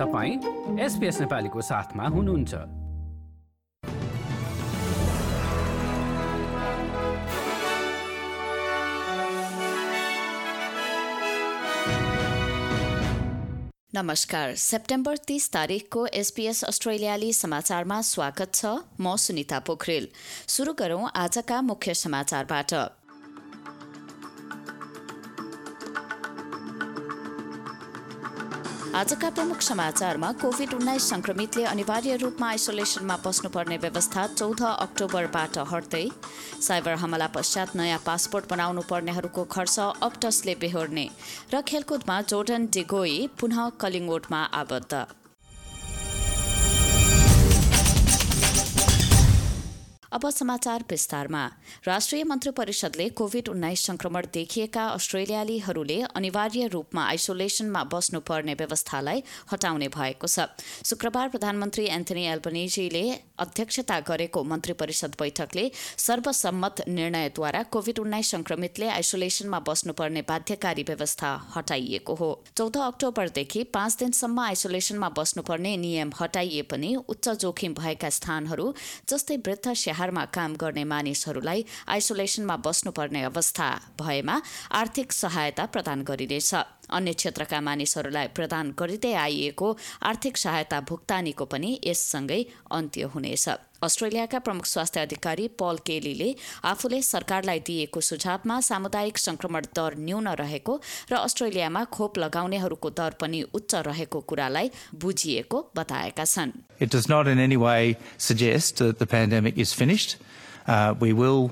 तपाईँ एसपिएस नेपालीको साथमा हुनुहुन्छ। नमस्कार। सेप्टेम्बर तीस तारिकको एसपीएस अस्ट्रेलियाली समाचारमा स्वागत छ। म सुनिता पोखरेल। सुरु गरौं आजका मुख्य समाचारबाट। आजका प्रमुख समाचारमा कोविड उन्नाइस संक्रमितले अनिवार्य रूपमा आइसोलेसनमा बस्नुपर्ने व्यवस्था चौध अक्टोबरबाट हट्दै साइबर हमला पश्चात नयाँ पासपोर्ट बनाउनु पर्नेहरूको खर्च अप्टसले बेहोर्ने र खेलकुदमा जोर्डन डिगोई पुनः कलिङवोडमा आबद्ध। अब समाचार विस्तारमा। राष्ट्रिय मन्त्री परिषदले कोविड उन्नाइस संक्रमण देखिएका अस्ट्रेलियालीहरूले अनिवार्य रूपमा आइसोलेसनमा बस्नुपर्ने व्यवस्थालाई हटाउने भएको छ। शुक्रबार प्रधानमन्त्री एन्थनी एल्बनेजीले अध्यक्षता गरेको मन्त्री परिषद बैठकले सर्वसम्मत निर्णयद्वारा कोविड उन्नाइस संक्रमितले आइसोलेसनमा बस्नुपर्ने बाध्यकारी व्यवस्था हटाइएको हो। चौध अक्टोबरदेखि पाँच दिनसम्म आइसोलेसनमा बस्नुपर्ने नियम हटाइए पनि उच्च जोखिम भएका स्थानहरू जस्तै वृद्ध शहरमा काम गर्ने मानिसहरूलाई आइसोलेसनमा बस्नुपर्ने अवस्था भएमा आर्थिक सहायता प्रदान गरिनेछ। अन्य क्षेत्रका मानिसहरूलाई प्रदान गरिँदै आइएको आर्थिक सहायता भुक्तानीको पनि यससँगै अन्त्य हुनेछ अस्ट्रेलियाका प्रमुख स्वास्थ्य अधिकारी पल केलीले आफूले सरकारलाई दिएको सुझावमा सामुदायिक संक्रमण दर न्यून रहेको र अस्ट्रेलियामा खोप लगाउनेहरूको दर पनि उच्च रहेको कुरालाई बुझिएको बताएका छन् It does not in any way suggest that the pandemic is finished. Uh, we will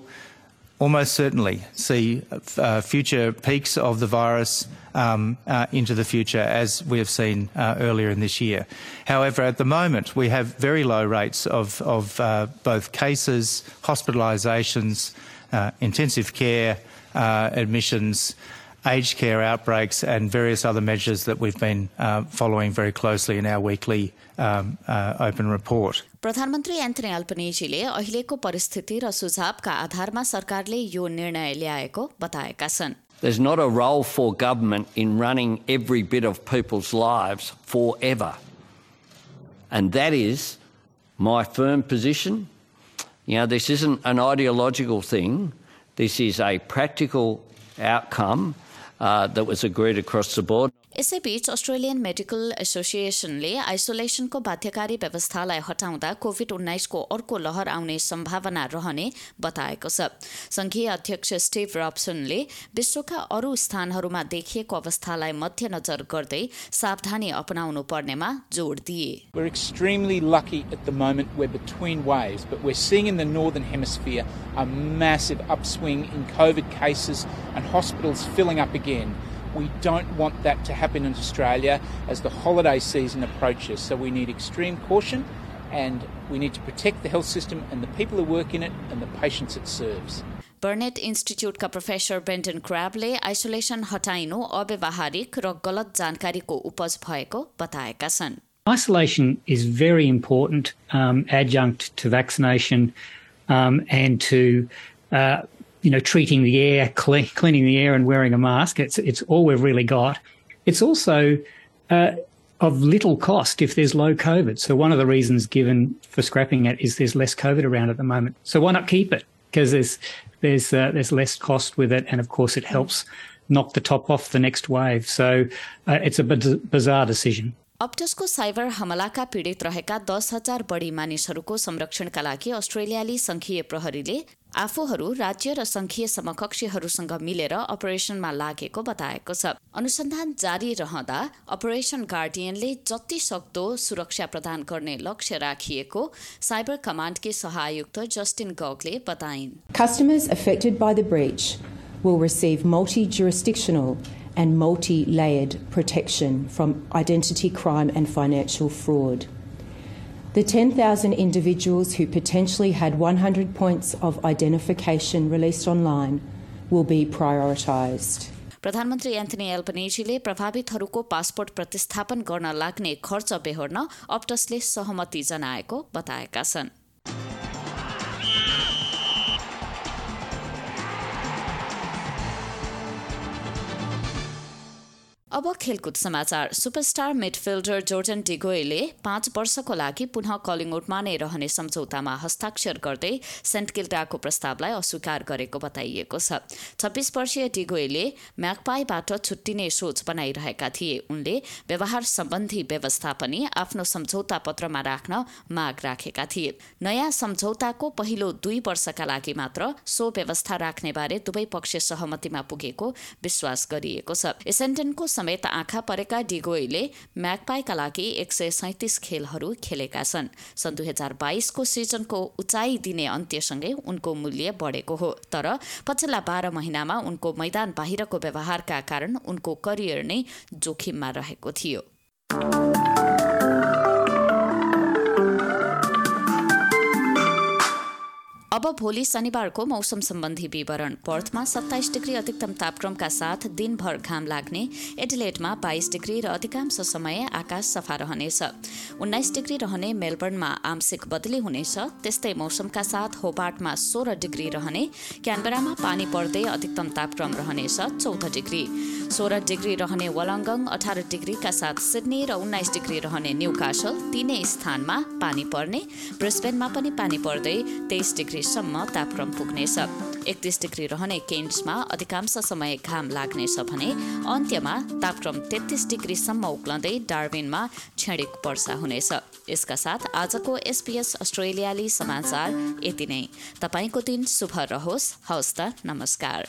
almost certainly see uh, future peaks of the virus um, uh, into the future, as we have seen uh, earlier in this year. However, at the moment, we have very low rates of, of uh, both cases, hospitalisations, uh, intensive care uh, admissions, aged care outbreaks, and various other measures that we've been following very closely in our weekly um, open report. प्रधानमन्त्री Anthony अल्पनेजीले अहिलेको परिस्थिति र सुझावका आधारमा सरकारले यो निर्णय ल्याएको बताएका छन् There's not a role for government in running every bit of people's lives forever. And that is my firm position. You know, this isn't an ideological thing, this is a practical outcome uh, that was agreed across the board. यसैबीच Australian medical एसोसिएसनले आइसोलेसनको बाध्यकारी व्यवस्थालाई हटाउँदा Covid उन्नाइसको अर्को लहर आउने सम्भावना रहने बताएको छ। संघीय अध्यक्ष स्टिभ रब्सनले विश्वका अरू स्थानहरूमा देखिएको अवस्थालाई मध्यनजर गर्दै सावधानी अपनाउनु पर्नेमा जोड दिए। We're a massive upswing in COVID cases and hospitals filling up again. We don't want that to happen in Australia as the holiday season approaches. So we need extreme caution and we need to protect the health system and the people who work in it and the patients it serves. Burnet इन्स्टिच्युटका professor बेन्टन क्राबले isolation हटाइनु अव्यवहारिक र गलत जानकारीको उपज भएको बताएका छन् Isolation is very important um, adjunct to vaccination um, and to uh, you know, treating the air, clean, cleaning the air, and wearing a mask. It's it's all we've really got. It's also uh, of little cost if there's low COVID. So one of the reasons given for scrapping it is there's less COVID around at the moment. So why not keep it? Because there's there's uh, there's less cost with it, and of course it helps knock the top off the next wave. So uh, it's a bizarre decision. अप्टसको cyber हमलाका पीडित रहेका दस हजार बढी मानिसहरूको संरक्षणका लागि अस्ट्रेलियाली संघीय प्रहरीले आफूहरू राज्य र संघीय समकक्षीहरूसँग मिलेर अपरेशनमा लागेको बताएको छ। अनुसन्धान जारी रहँदा अपरेशन गार्डियनले जति सक्दो सुरक्षा प्रदान गर्ने लक्ष्य राखिएको साइबर कमान्डकी सहायुक्त जस्टिन गाउले बताइन्टेड by The 10,000 individuals who potentially had 100 points of identification released online will be prioritised. प्रधानमन्त्री एन्थनी एल्पनेजीले प्रभावितहरूको पासपोर्ट प्रतिस्थापन गर्न लाग्ने खर्च बेहोर्न अप्टसले सहमति जनाएको बताएका छन् अब खेलकुद समाचार। सुपरस्टार मिडफिल्डर जोर्जन डिगोएले पाँच वर्षको लागि पुनः कलिङवुडमा नै रहने सम्झौतामा हस्ताक्षर गर्दै सेन्ट किल्डाको प्रस्तावलाई अस्वीकार गरेको बताइएको छ। छब्बिस वर्षीय डिगोएले म्याकपाईबाट छुट्टिने सोच बनाइरहेका थिए। उनले व्यवहार सम्बन्धी व्यवस्था पनि आफ्नो सम्झौता पत्रमा राख्न माग राखेका थिए। नयाँ सम्झौताको पहिलो दुई वर्षका लागि मात्र सो व्यवस्था राख्नेबारे दुवै पक्ष सहमतिमा पुगेको विश्वास गरिएको छ। एसेन्टनको समेत आँखा परेका डिगोईले म्याकपाईका लागि एक सय सैतिस खेलहरू खेलेका छन्। सन् दुई हजार बाइसको सिजनको उचाइ दिने अन्त्यसँगै उनको मूल्य बढेको हो। तर पछिल्ला बाह्र महिनामा उनको मैदान बाहिरको व्यवहारका कारण उनको करियर नै जोखिममा रहेको थियो। अब भोलि शनिबारको मौसम सम्बन्धी विवरण। पर्थमा सत्ताइस डिग्री अधिकतम तापक्रमका साथ दिनभर घाम लाग्ने। एडिलेटमा बाइस डिग्री र अधिकांश समय आकाश सफा रहनेछ। उन्नाइस डिग्री रहने मेलबर्नमा आंशिक बदली हुनेछ। त्यस्तै मौसमका साथ होबार्टमा सोह्र डिग्री रहने। क्यानबेरामा पानी पर्दै अधिकतम तापक्रम रहनेछ चौध डिग्री। सोह्र डिग्री रहने वलङ्गङ अठार डिग्रीका साथ सिडनी र उन्नाइस डिग्री रहने न्यू कासल तिनै स्थानमा पानी पर्ने। ब्रिस्बेनमा पनि पानी पर्दै तेइस डिग्रीसम्म तापक्रम पुग्नेछ। एकतिस डिग्री रहने केन्ट्समा अधिकांश समय घाम लाग्नेछ भने अन्त्यमा तापक्रम तेत्तिस डिग्रीसम्म उक्लँदै डार्विनमा क्षणिक वर्षा हुनेछ। यसका साथ आजको एसपिएस अस्ट्रेलियाली समाचार यति नै। तपाईँको दिन शुभ रहोस्। हवस् त नमस्कार।